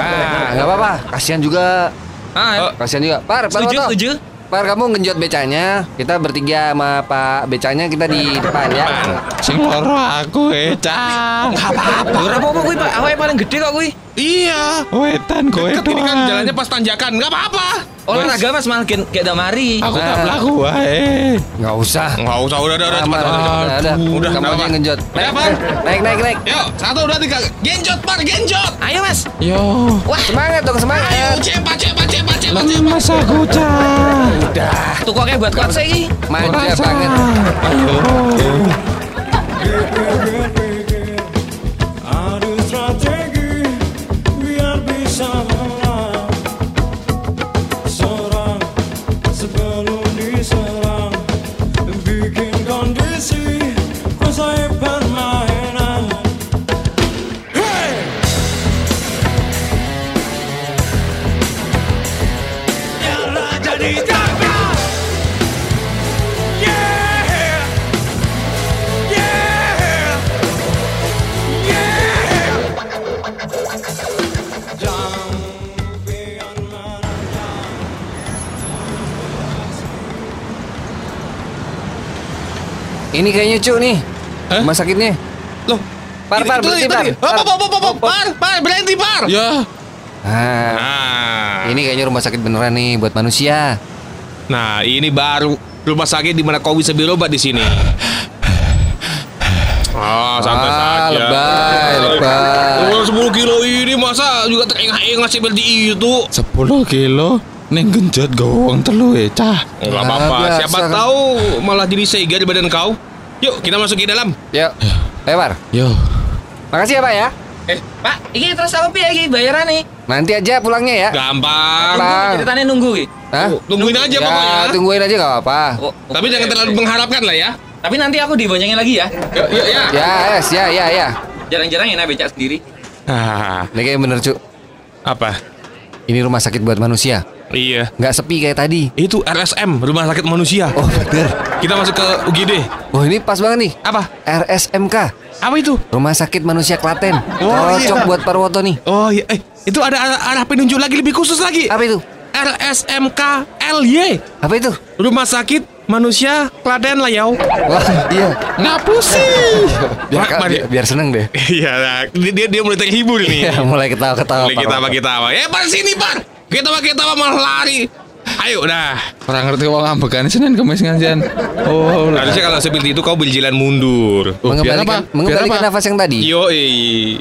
Ah, nggak apa-apa. Kasihan juga. Ah, Kasihan juga. Par, Par setuju, setuju. Par, kamu ngenjot becanya. Kita bertiga sama Pak becanya kita di depan ya. Sing aku Eca. Enggak apa-apa. Lho, ora apa-apa kuwi, Pak. Awake paling gede kok kuwi. Iya. Wetan kowe Deket ini kan jalannya pas tanjakan, enggak apa-apa. Olahraga Mas malah kayak damari. Aku Nah. tak mlaku wae. Nggak usah. Enggak usah, udah, udah, udah, cepat, udah, udah. Udah, Kamu nggak aja. Ya, Naik, Par. naik, naik, naik. Yuk, satu, dua, tiga. Genjot, Par, genjot. Ayo, Mas. Yo. Semangat dong, semangat. Ayo, cepat, cepat, cepat, cepat, cepat. Lemas aku Cah. Tukoknya buat kuat saya iki. Manja banget. Adu Ini kayaknya cu nih. Hah? Rumah sakitnya. Loh, Par, par, berhenti, par. Par, par, par, par, par, berhenti, par. Ya. Nah, Nah, ini kayaknya rumah sakit beneran nih buat manusia. nah ini baru rumah sakit di mana kau bisa berobat di sini. Ah, santai Ah, saja. lebay, lebay. Oh, 10 kilo ini masa juga terengah-engah seperti itu? 10 kilo Neng genjot gawang telu Eca. Enggak Ya, apa-apa, biasa siapa kan. tahu malah jadi sega di badan kau. Yuk, kita masuk ke dalam. Yuk. Lewar. Yo. Makasih ya, Pak ya. Eh, Pak, iki terus apa piye iki bayaran nih? Nanti aja pulangnya ya. Gampang. Bang. Ceritanya nunggu iki. Hah? Tungguin aja Ya, pokoknya. tungguin aja gak apa-apa. Oh, Tapi jangan terlalu mengharapkan lah ya. Tapi nanti aku diboncengin lagi ya. Yuk, yuk, ya. Ya, yes, ya, ya, ya. Jarang-jarang ya becak sendiri. Ah, Ini kayak bener, Cuk. apa? Ini rumah sakit buat manusia. Iya. Nggak sepi kayak tadi. Itu RSM, Rumah Sakit Manusia. Oh, bener. Kita masuk ke UGD. Oh, ini pas banget nih. Apa? RSMK. Apa itu? Rumah Sakit Manusia Klaten. Oh, Cocok iya. buat Parwoto nih. Oh iya, eh itu ada arah, arah penunjuk lagi lebih khusus lagi. Apa itu? RSMK LY. Apa itu? Rumah Sakit Manusia Klaten Layau. Wah, iya. Ngapu sih. Biar, biar, biar seneng deh. Iya, nah, dia, dia mulai terhibur nih. Iya, mulai ketawa-ketawa. Mulai kita apa? Eh, par sini, par. Kita apa malah lari. Ayo, dah. Orang ngerti wong ambekan Senin Kamis ngajian. Oh. Harusnya kalau seperti itu kau berjalan mundur. Oh, Mengembalikan, apa? mengembalikan Biar apa? nafas yang tadi. Yo,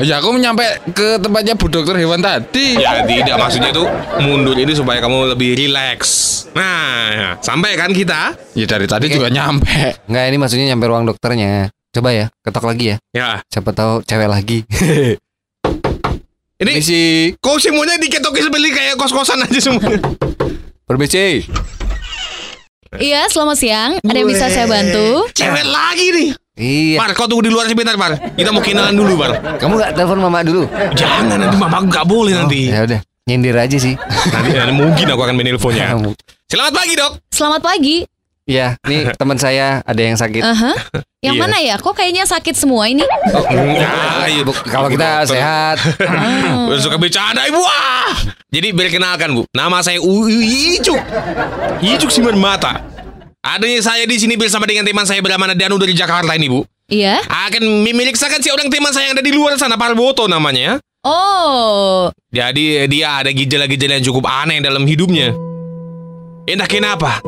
Ya aku nyampe ke tempatnya Bu Dokter Hewan tadi. Ya tidak maksudnya tuh mundur ini supaya kamu lebih rileks. Nah, sampai kan kita? Ya dari tadi juga nyampe. Nggak, ini maksudnya nyampe ruang dokternya. Coba ya, ketok lagi ya. Ya, Siapa tahu cewek lagi. ini sih kau semuanya diketokin seperti kayak kos-kosan aja semuanya. Permisi. Iya, selamat siang. Ada yang bisa saya bantu? Cewek lagi nih. Iya. Par, kau tunggu di luar sebentar, Par. Kita mau kenalan dulu, Par. Kamu nggak telepon mama dulu? Jangan nanti mama nggak boleh nanti. Ya udah, nyindir aja sih. Nanti, nanti mungkin aku akan menelponnya. Selamat pagi, Dok. Selamat pagi. Iya, nih teman saya ada yang sakit. Aha. Yang Iya. mana ya? Kok kayaknya sakit semua ini? Nah, iya. Bu, kalau kita Dokter. sehat. Udah suka bercanda ibu ah. Jadi perkenalkan bu, nama saya Icuk. Icuk Siman Mata. Adanya saya di sini bersama dengan teman saya bernama Danu dari Jakarta ini bu. Iya. Akan memeriksakan si orang teman saya yang ada di luar sana Parboto namanya. Oh, Jadi dia ada gejala-gejala yang cukup aneh dalam hidupnya. Entah kenapa.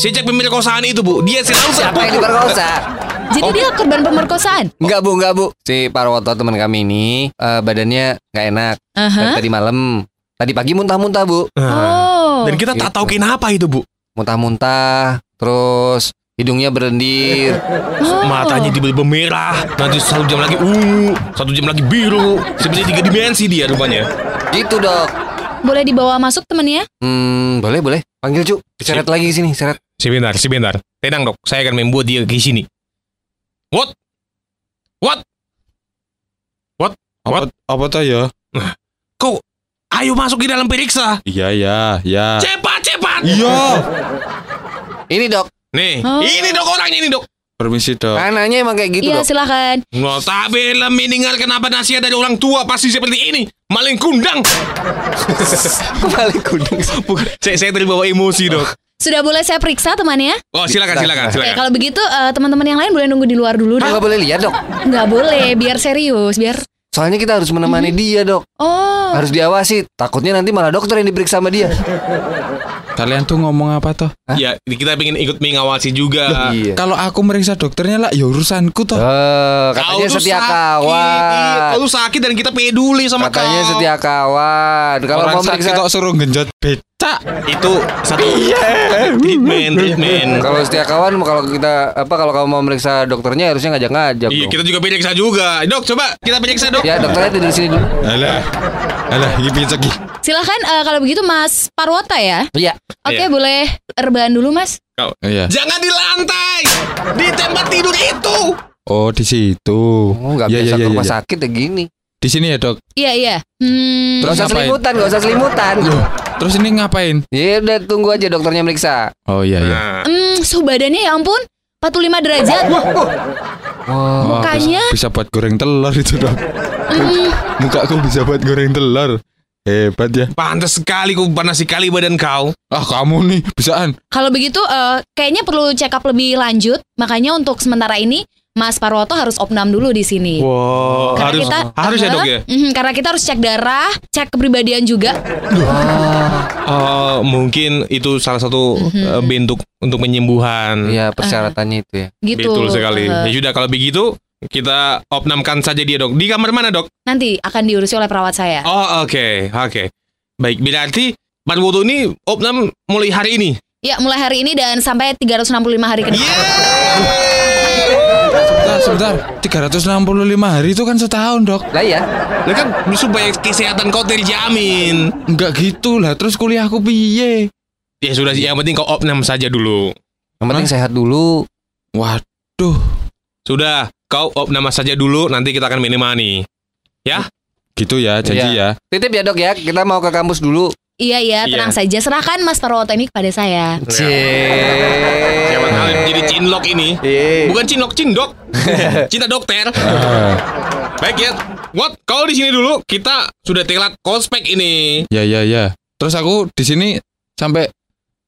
Sejak pemerkosaan itu bu, dia selalu Siapa yang diperkosa? jadi dia korban pemerkosaan? Enggak bu, enggak bu. Si Parwoto teman kami ini eh, badannya nggak enak. Aha. Dari Tadi malam, tadi pagi muntah-muntah bu. Nah, Oh. Dan kita tak tahu kenapa itu bu. Muntah-muntah, terus hidungnya berlendir. Oh. Matanya tiba-tiba merah, nanti satu jam lagi ungu, satu jam lagi biru, seperti tiga dimensi dia rupanya. Gitu dok. Boleh dibawa masuk temennya? Hmm, boleh boleh. Panggil cu. Seret lagi ke sini, seret. Sebentar, sebentar. Tenang dok, saya akan membuat dia ke sini. What? What? Apa, apa tuh ya? Kau Ayo masuk di dalam periksa. Iya ya, ya. Cepat, cepat. Iya. Ini dok, Nih, Oh. ini dok orangnya ini dok. Permisi dok. anaknya emang kayak gitu Iya dok. silakan. Notabene mendengar kenapa nasihat dari orang tua pasti seperti ini. Maling kundang. Kembali kuning. Bukan, saya, saya terbawa emosi dok. Sudah boleh saya periksa temannya? Oh silakan, silakan, Oke, silakan. kalau begitu eh, teman-teman yang lain boleh nunggu di luar dulu Nggak dok. boleh lihat dok. Nggak boleh, biar serius, biar. Soalnya kita harus menemani dia dok. Oh, Harus diawasi. Takutnya nanti malah dokter yang diperiksa sama dia. Kalian tuh ngomong apa toh? Ya, kita pengen ikut mengawasi juga. Iya. Kalau aku meriksa dokternya lah, ya urusanku toh. Eh, katanya tuh setia sakit. kawan. Iya, Kau tuh sakit dan kita peduli sama Katanya kau. setia kawan. Kalau mau meriksa kok suruh genjot becak. Itu satu treatment, treatment. kalau setia kawan kalau kita apa kalau kamu mau meriksa dokternya harusnya ngajak-ngajak. Iya, dong. kita juga periksa juga. Dok, coba kita periksa dok. Ya dokternya tidur di sini dulu. Alah. Alah, ini becak ih. silakan eh, kalau begitu Mas Parwota ya. Iya. Oke, Iya. boleh rebahan dulu Mas. Kau. Iya. Jangan di lantai, di tempat tidur itu. Oh, di situ. Oh, nggak Iya, biasa iya, ke iya, rumah iya. sakit ya gini. Di sini ya, Dok. Iya iya. Hmm, Gak Terus usah ngapain? selimutan, gak usah selimutan. Loh, terus ini ngapain? Ya udah tunggu aja dokternya meriksa. Oh iya iya. Nah, hmm, suhu badannya ya ampun 45 derajat. Wah, Wah, Mukanya bisa, bisa buat goreng telur itu, Dok. mm, Mukaku bisa buat goreng telur. Hebat ya. pantas sekali kau panas sekali badan kau. Ah, kamu nih bisaan. kalau begitu eh, kayaknya perlu check up lebih lanjut. Makanya untuk sementara ini Mas Parwoto harus opnam dulu di sini. Wow, Karena harus kita harus ya dok ya. mhm, karena kita harus cek darah, cek kepribadian juga. Oh, mungkin itu salah satu eh, bentuk untuk penyembuhan. Iya persyaratannya itu ya. Gitu. Betul sekali. Eh, Ya sudah kalau begitu kita opnamkan saja dia dok. Di kamar mana dok? nanti akan diurusi oleh perawat saya. Oh oke oke. Baik berarti Parwoto ini opnam mulai hari ini. Ya, mulai hari ini dan sampai 365 hari ke depan. Sebentar, sebentar. 365 hari itu kan setahun, Dok. Lah ya. Nah kan supaya kesehatan kau terjamin. Enggak gitu lah. Terus kuliahku piye? Ya sudah yang penting kau opnam saja dulu. Yang penting sehat dulu. Waduh. Sudah, kau opnam saja dulu nanti kita akan menemani. Ya? Gitu ya, janji Iya. ya. Titip ya dok ya. Kita mau ke kampus dulu. Iya, iya, tenang saja. Serahkan Mas Parwoto ini kepada saya. Siapa tahu jadi cinlok ini. Bukan cinlok, cindok. Cinta dokter. Ah, Baik ya. What? Kau di sini dulu. Kita sudah telat kospek ini. ya ya ya. Terus aku di sini sampai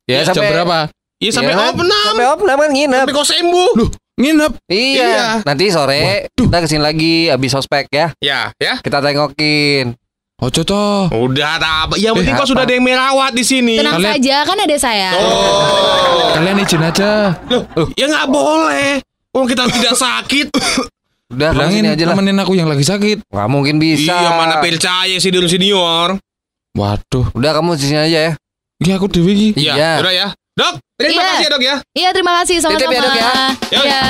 Ya, jam sampai- berapa? Iya sampai Iya, opnam. Sampai opnam kan nginep. Sampai kau sembuh. Loh, nginep. Iya. Iya. Nanti sore kita ke sini lagi habis ospek ya. Ya, ya. Kita tengokin. Ojo toh. Udah tak apa. Yang penting Eh, kau sudah ada yang merawat di sini. Tenang Kalian- saja, kan ada saya. Oh. Kalian izin aja. Loh, ya nggak boleh. Oh kita tidak sakit. Udah Bilangin aja lah. temenin aku yang lagi sakit. Nggak mungkin bisa. Iya mana percaya senior senior. Waduh. Udah kamu di sini aja ya. Ini aku dewi. Iya. Iya. Udah ya. Dok, terima Iya. kasih ya dok ya. Iya, terima kasih sama-sama. Titip ya, Dok, ya. Ya. Iya.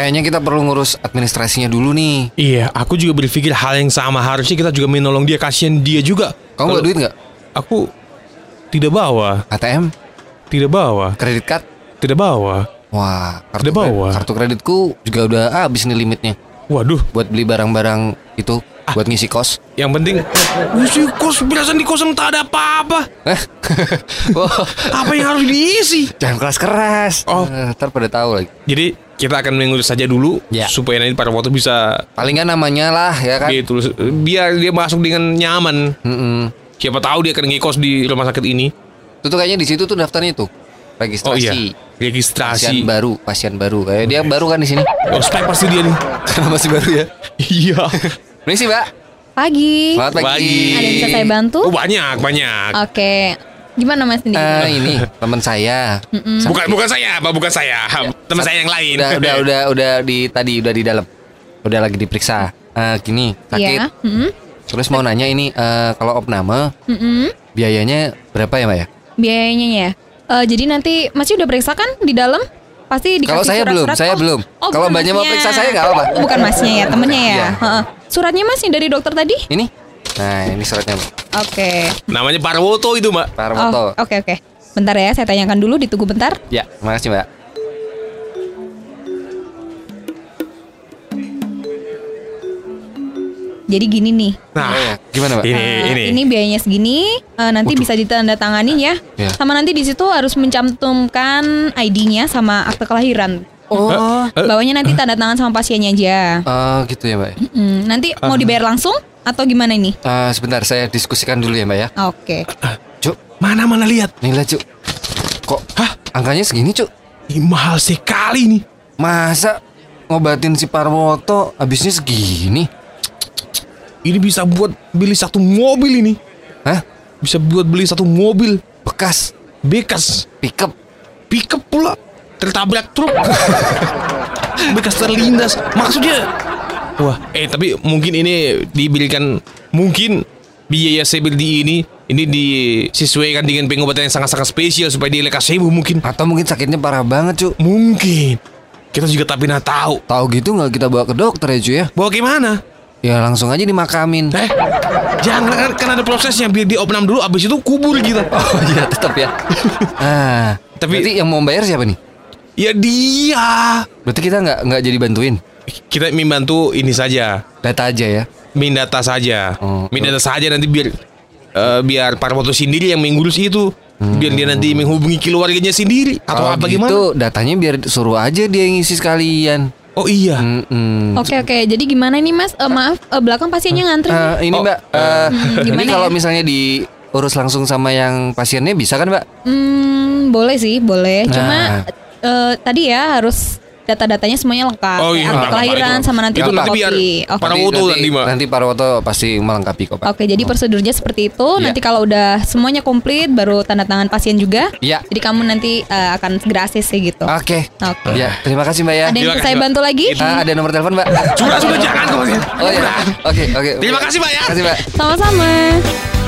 Kayaknya kita perlu ngurus administrasinya dulu nih. Iya, aku juga berpikir hal yang sama. Harusnya kita juga menolong dia, kasihan dia juga. Kamu bawa duit nggak? Aku tidak bawa, ATM, tidak bawa, kredit card. tidak bawa. Wah, kartu, Udah bawa. kredit- kartu kreditku juga udah habis nih limitnya. Waduh, Buat beli barang-barang itu, Ah. buat ngisi kos. yang penting ngisi kos belasan di kosan tak ada apa-apa. Wah, Apa yang harus diisi? jangan keras-keras. Oh. Eh, ntar pada tahu lagi. Jadi kita akan mengurus saja dulu Ya. supaya nanti pada waktu bisa Paling nggak namanya lah ya kan. gitu biar dia masuk dengan nyaman. Mm-mm. Siapa tahu dia akan ngekos di rumah sakit ini. Itu tuh kayaknya di situ tuh daftarnya tuh. Oh Registrasi. iya, Pasien registrasi. baru, pasien baru. Kayak dia baru kan di sini. Ospek pasti dia nih. Karena masih baru ya. Iya. Ini sih, Mbak. Pagi. Selamat pagi. Pagi. Ada yang bisa saya bantu? Oh, banyak, banyak. Oke. Gimana Mas ini? Eh, ini teman saya. Bukan bukan saya, Pak, bukan saya. Teman saya yang lain. Udah, udah, udah, udah di tadi udah di dalam. Udah lagi diperiksa. Eh, gini, sakit. Iya. Mm-mm. Terus mau nanya ini eh, kalau opname Mm-mm. biayanya berapa ya, Mbak ya? Biayanya ya. Eh, jadi nanti masih udah periksa kan di dalam? Pasti dikasih Kalau saya belum, saya Oh, belum. oh, Kalau mbaknya mau periksa saya nggak apa-apa. Oh, bukan masnya ya, temennya ya. Heeh. Suratnya mas yang dari dokter tadi? Ini. Nah, ini suratnya, Mbak. Oke. Namanya Parwoto itu, Mbak. Pak Oh, Armoto. Oke oke. Bentar ya, saya tanyakan dulu, ditunggu bentar. Ya, makasih Mbak. Jadi gini nih, Nah, Oh, ya. Gimana Mbak? ini eh, ini. ini biayanya segini, eh, nanti bisa ditandatangani ya. Ya. Sama nanti di situ harus mencantumkan ID-nya sama akte kelahiran. Oh, Bawahnya nanti tanda tangan sama pasiennya aja. oh gitu ya Mbak. Hmm, nanti mau dibayar langsung atau gimana ini? Eh, sebentar saya diskusikan dulu ya Mbak ya. Oke. Cuk, Mana mana lihat. nih lah Cuk. Kok Hah? angkanya segini Cuk? Ini mahal sekali nih. Masa ngobatin si Parwoto habisnya segini? Ini bisa buat beli satu mobil ini. Hah? Bisa buat beli satu mobil Bekas bekas pickup. pickup pula tertabrak truk. bekas terlindas. Maksudnya Wah, eh tapi mungkin ini diberikan mungkin biaya CBD ini ini disesuaikan dengan pengobatan yang sangat-sangat spesial supaya dia lekas sembuh mungkin. Atau mungkin sakitnya parah banget Cuk. Mungkin. Kita juga tak pernah tahu. Tahu gitu nggak kita bawa ke dokter ya Cuk ya? Bawa gimana? Ya langsung aja dimakamin. Eh, jangan kan, kan ada prosesnya biar diopnam dulu abis itu kubur kita. Oh iya tetap ya. ah, Tapi- tapi yang mau bayar siapa nih? Ya dia. Berarti kita nggak nggak jadi bantuin Kita membantu ini saja. data aja ya. Mindata saja. Oh. Mindata saja nanti biar eh, biar Parwoto sendiri yang mengurus itu. Biar dia nanti menghubungi keluarganya sendiri atau Kalau apa gimana? gitu datanya biar suruh aja dia yang ngisi sekalian. Oh iya. Oke oke, jadi gimana nih Mas? Eh, maaf, eh, belakang pasiennya ngantri. Eh, ini Oh, mbak, eh, Hmm, ini gimana kalau ya? misalnya diurus langsung sama yang pasiennya bisa kan mbak? Hmm, boleh sih, boleh. Cuma Nah. eh, tadi ya harus data-datanya semuanya lengkap. Oh, iya. akte kelahiran itu? sama nanti Itu nanti biar fotokopi. Oke. Para Nanti- foto nanti, nanti, Mbak. nanti Parwoto pasti melengkapi kok pak. Oke, jadi prosedurnya seperti itu. Iya. Nanti kalau udah semuanya komplit, baru tanda tangan pasien juga. Iya. Jadi kamu nanti eh, akan segera ACC gitu. Oke. Oke. Ya terima kasih mbak ya. Ada yang saya Mbak. bantu lagi? Ah, ada nomor telepon mbak. Sudah sudah jangan kok. Oh ya. Oke oke. Terima kasih, Mbak, ya. Terima kasih mbak. Sama-sama.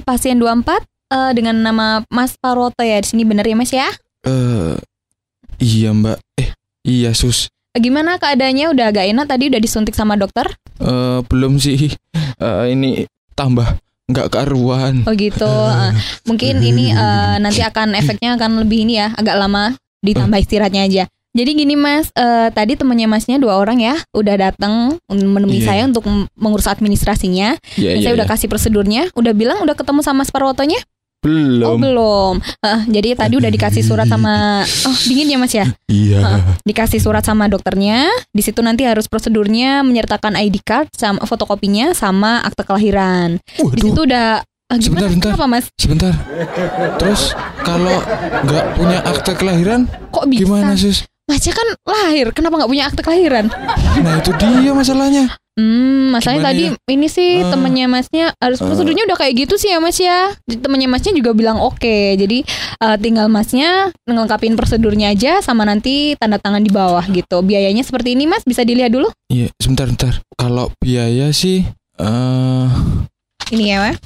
Misi pasien 24 eh, dengan nama Mas Parwoto ya. Di sini bener ya Mas ya? Eh iya mbak. Eh iya sus. Gimana keadaannya? Udah agak enak tadi udah disuntik sama dokter? Eh belum sih. Eh ini tambah nggak karuan. Oh gitu. Eh, mungkin ini eh, nanti akan efeknya akan lebih ini ya, agak lama ditambah istirahatnya aja. Jadi gini Mas, eh, tadi temannya Masnya dua orang ya, udah datang menemui Iya, saya iya. untuk mengurus administrasinya. Dan iya. saya udah iya. kasih prosedurnya, udah bilang udah ketemu sama Sparwotonya? Oh Belum. belum. Eh, jadi tadi udah dikasih surat sama, oh dingin ya Mas ya? Iya. Dikasih surat sama dokternya. Di situ nanti harus prosedurnya menyertakan ID card sama fotokopinya sama akte kelahiran. Di Waduh. situ udah ah, gimana? Sebentar, bentar. Kenapa Mas? Sebentar. Terus kalau nggak punya akte kelahiran Kok bisa? gimana sus? Masnya kan lahir, kenapa nggak punya akte kelahiran? Nah itu dia masalahnya. Hmm, masalahnya tadi Gimana ini sih Ah. temennya masnya harus Ah. prosedurnya udah kayak gitu sih ya mas ya. Temennya masnya juga bilang oke, jadi eh, tinggal masnya ngelengkapin prosedurnya aja sama nanti tanda tangan di bawah gitu. Biayanya seperti ini mas, bisa dilihat dulu. Iya sebentar bentar. Kalau biaya sih eh Ini ya mas.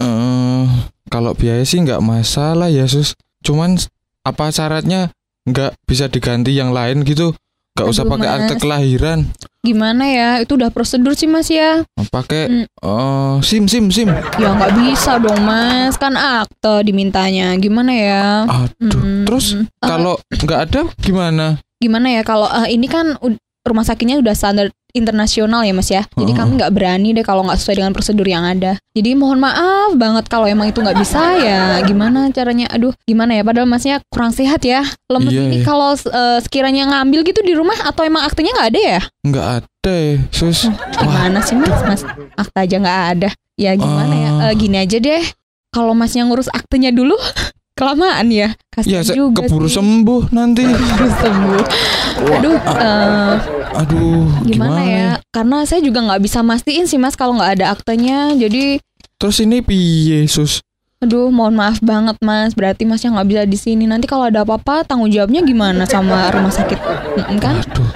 eh kalau biaya sih nggak masalah ya sus. Cuman apa syaratnya nggak bisa diganti yang lain gitu? Nggak usah pakai akte kelahiran. Gimana ya? Itu udah prosedur sih mas ya. Pakai Hmm. eh sim sim sim. Ya nggak bisa dong mas, kan akte dimintanya. Gimana ya? Aduh. Hmm. Terus Eh, kalau nggak ada gimana? gimana ya kalau eh, ini kan rumah sakitnya udah standar internasional ya mas ya. Jadi kami nggak berani deh kalau nggak sesuai dengan prosedur yang ada. Jadi mohon maaf banget kalau emang itu nggak bisa ya gimana caranya? Aduh gimana ya? Padahal masnya kurang sehat ya. Lemes Iya, ini iya. kalau eh, sekiranya ngambil gitu di rumah atau emang aktenya nggak ada ya? Nggak ada, sus. Gimana sih mas? Mas akta aja nggak ada. Ya gimana ya? Ah. Eh, gini aja deh. Kalau masnya ngurus aktenya dulu, kelamaan ya. ya Kasian saya juga keburu sih. sembuh nanti. Keburu sembuh. Aduh, eh, Aduh, gimana, gimana, ya? Karena saya juga nggak bisa mastiin sih mas kalau nggak ada aktenya. Jadi, Terus ini piye, sus? aduh, mohon maaf banget mas. Berarti masnya nggak bisa di sini. Nanti kalau ada apa-apa, tanggung jawabnya gimana sama rumah sakit? Kan? Aduh.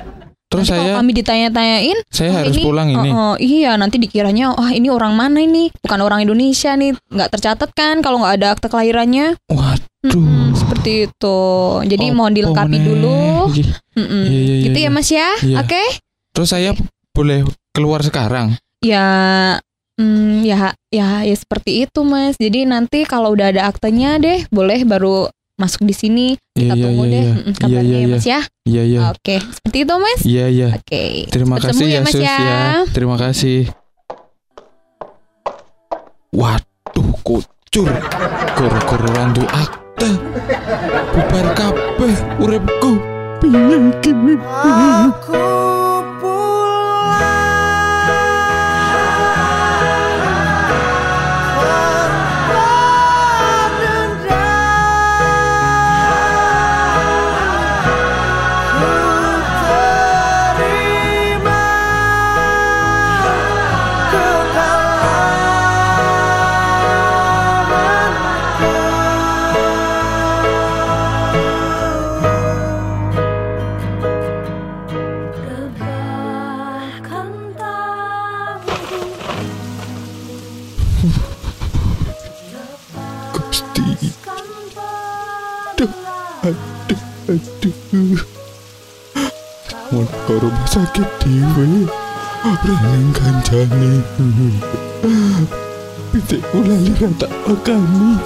Terus Nanti saya kalau kami ditanya-tanyain, saya oh, harus ini- pulang ini. oh, oh, iya, nanti dikiranya, wah ini orang mana ini? Bukan orang Indonesia nih, nggak tercatat kan kalau nggak ada akte kelahirannya? Waduh. Mm-mm, seperti itu. Jadi mohon dilengkapi meneh dulu. iki? Mm-mm. Iya, iya, gitu iya, ya Mas ya, Iya. oke? Terus saya boleh keluar sekarang? Ya, mm, ya, ya, ya seperti itu Mas. Jadi nanti kalau udah ada aktenya deh, boleh baru masuk di sini. Iya, Kita iya, tunggu iya, deh iya. mm, Iya, kabarnya iya, ya iya. Mas ya. Iya, iya. Oke, seperti itu Mas. Iya, iya. Oke. Terima Cepet kasih sembuh ya, Mas Sus ya. Terima kasih. Waduh, kucur. Gara-gara randu akte. Bubar kabeh uripku. Piye Mau ke rumah sakit dewe. Reneng kancane. Pitik ulali rata kami.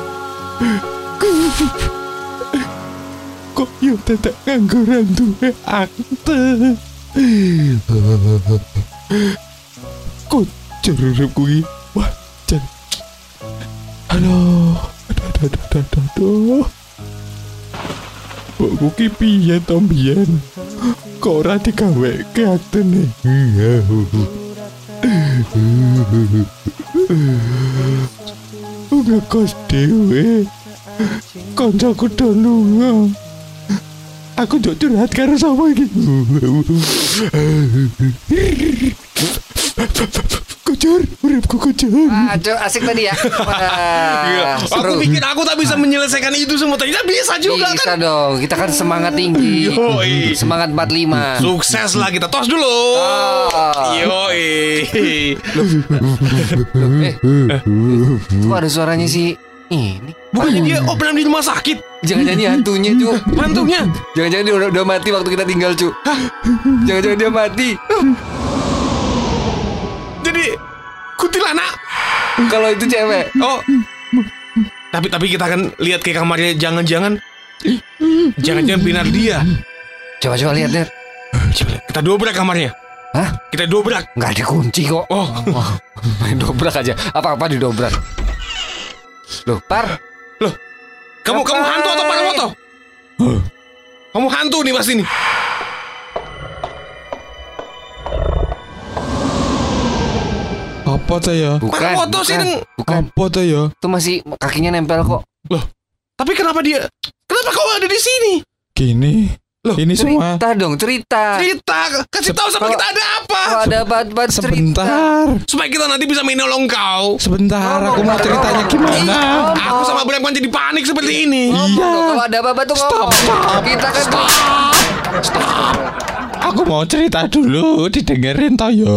Kok yo tetek ngangguran duwe akte. Kucur urip kuwi. Wah, jan. Aduh, aduh, aduh, aduh, aduh, aduh, aduh. Mbokku ki piye to mbiyen? Kok ora digaweke aktene? Ngekos dhewe. Kancaku do lunga. Aku njok curhat karo sapa iki? Ah, Cuk, asik tadi ya. Wah, Aku seru. pikir aku tak bisa menyelesaikan itu semua. Ternyata bisa juga Bisa kan. dong. Kita kan semangat tinggi. Yoi. Semangat 45. Sukses lah kita tos dulu. Ah. Yoi. Eh, kok ada suaranya sih? Ini. Bukannya dia openan di rumah sakit. Jangan-jangan dia hantunya, Cuk. Mantunya. Jangan-jangan dia udah, udah mati waktu kita tinggal, Cuk. Jangan-jangan dia mati. Jadi. Kalau itu cewek. Oh. Tapi tapi kita akan lihat ke kamarnya jangan-jangan jangan-jangan binar dia. Coba-coba lihat. Coba lihat. Kita dobrak kamarnya. Hah? Kita dobrak. Nggak ada kunci kok. Oh, Main dobrak aja. Apa-apa didobrak. Loh, Par. kamu kamu hantu atau pada foto? Kamu hantu nih pasti nih. Apa tuh ya? Bukan. Foto sih, bukan. Deng. Bukan. Apa tuh ya? Itu masih kakinya nempel kok. Tapi kenapa dia? Kenapa kau ada di sini? Gini. Loh, ini semua Cerita dong, cerita. Cerita, kasih tahu sama kita ada apa? Kalau ada bat-bat cerita. sebentar. Supaya kita nanti bisa menolong kau. Sebentar, aku mau ceritanya gimana? Ngomong. Aku sama Bram kan jadi panik seperti ini. Iya. Kalau ada apa-apa tuh Stop, ngomong. stop. Kita kan Aku mau cerita dulu, didengerin toh ya.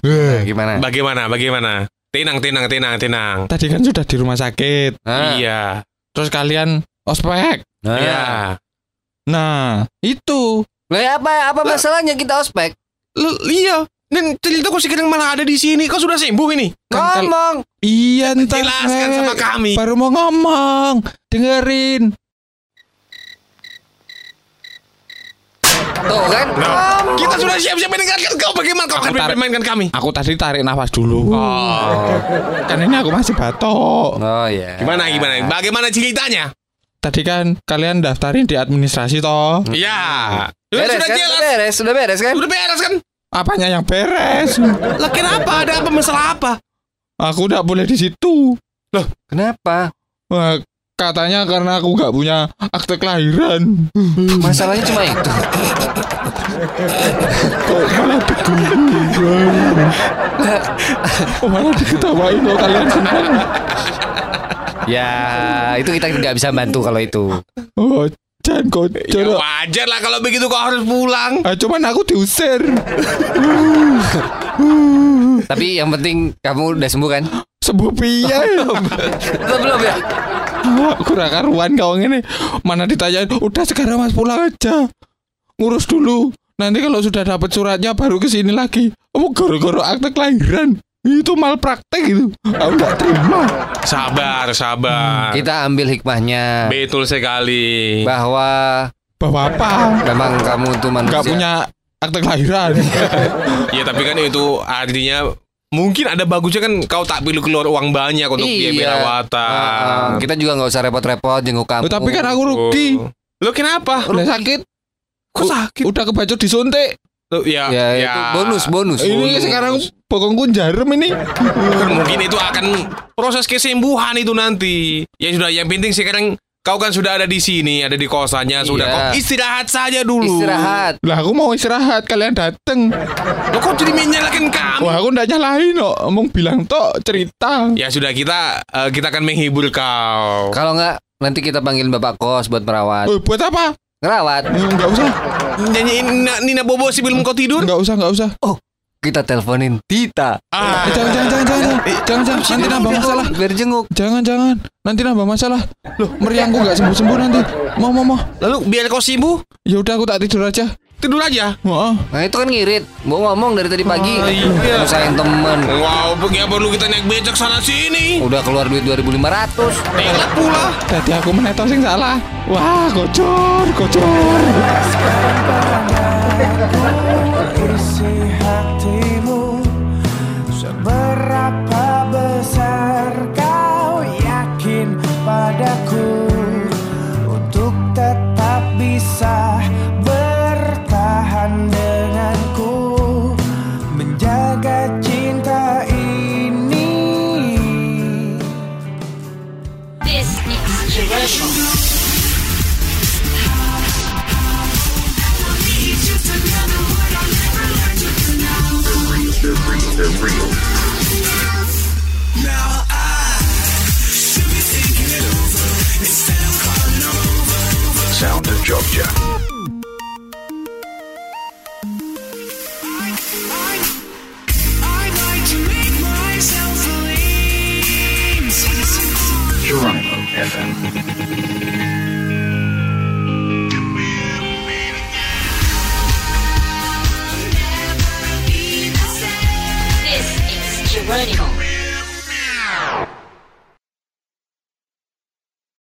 Nah, gimana? Bagaimana? Bagaimana? Tenang, tenang, tenang, tenang. Tadi kan sudah di rumah sakit. Nah, Iya. Terus kalian ospek. nah. Iya. Nah, itu. Lah ya apa apa masalahnya kita ospek? L- iya. Dan cerita kau sekarang malah ada di sini. Kau sudah sembuh ini. Kan Ngomong. Iya, ntar Jelaskan sama kami. Baru mau ngomong. Dengerin. Tuh kan? Kita sudah siap-siap mendengarkan kau. Bagaimana kau akan memainkan kami? Aku tadi tarik nafas dulu. Kan ini aku masih batuk. Oh ya. Gimana gimana? Bagaimana ceritanya? Tadi kan kalian daftarin di administrasi toh. Ya. Sudah, Beres sudah kan? jelas. Sudah beres, sudah beres kan? Udah beres kan? Apanya yang beres? Lah kenapa? Ada apa masalah apa? Aku udah boleh di situ. Kenapa? Katanya karena aku nggak punya akte kelahiran. Masalahnya cuma itu. Kok malah digugurkan? Kok malah diketawain kok kalian senang? Ya, itu kita nggak bisa bantu kalau itu. Oh, jangan kok Ya, wajar lah kalau begitu kau harus pulang. Ah, cuman aku diusir. Tapi yang penting kamu udah sembuh kan? Sembuh piye? Belum belum ya? Kurang karuan kau ini. Mana ditanyain, udah sekarang mas pulang aja. Ngurus dulu. Nanti kalau sudah dapat suratnya baru ke sini lagi. Kamu goro-goro akte kelahiran. Itu malpraktek itu. Aku nggak terima. Sabar, sabar. Kita ambil hikmahnya Betul sekali. bahwa Bawa apa? memang kamu tuh manusia. Nggak punya akte kelahiran. Ya tapi kan itu artinya mungkin ada bagusnya kan kau tak perlu keluar uang banyak untuk biaya Iya. perawatan. Ah, kita juga nggak usah repot-repot jenguk kamu. Oh, tapi kan aku rugi. Lo kenapa? Udah sakit. Kok sakit? Udah kebacut disuntik. Lo, ya, ya, itu bonus bonus. Ini bonus. sekarang bokongku jarum ini. Kan mungkin itu akan proses kesembuhan itu nanti. Ya sudah, yang penting sekarang kau kan sudah ada di sini, ada di kosannya, sudah Iya. kau istirahat saja dulu. istirahat. Lah aku mau istirahat, kalian dateng. Lo kok jadi menyalahkan kami? Wah aku ndak nyalahin kok. Ngomong bilang tok cerita. Ya sudah kita eh, kita akan menghibur kau. Kalau nggak nanti kita panggil bapak kos buat merawat. Oh, buat apa? Ngerawat. Eh, Nggak usah, Nyanyiin Nina, Nina Bobo sebelum kau tidur? nggak usah, nggak usah. Kita teleponin Tita. Ah, Eh, jangan, jangan, jangan, jangan, jangan, jangan. Nanti nambah masalah. Biar jenguk. Jangan, jangan. Nanti nambah masalah. Loh, meriangku nggak sembuh sembuh nanti. Mau, mau, mau. lalu biar kau sembuh, Ya udah aku tak tidur aja. tidur aja. Wah, Nah itu kan ngirit. Mau ngomong dari tadi pagi. Oh, iya. Sayang temen. Wow, ya perlu kita naik becak sana sini. Udah keluar duit 2500. Enak pula. tadi aku menetos yang salah. Wah, gocor, gocor. they're real. Now I should be thinking it over. Over. Sound of Georgia. Geronimo FM. running.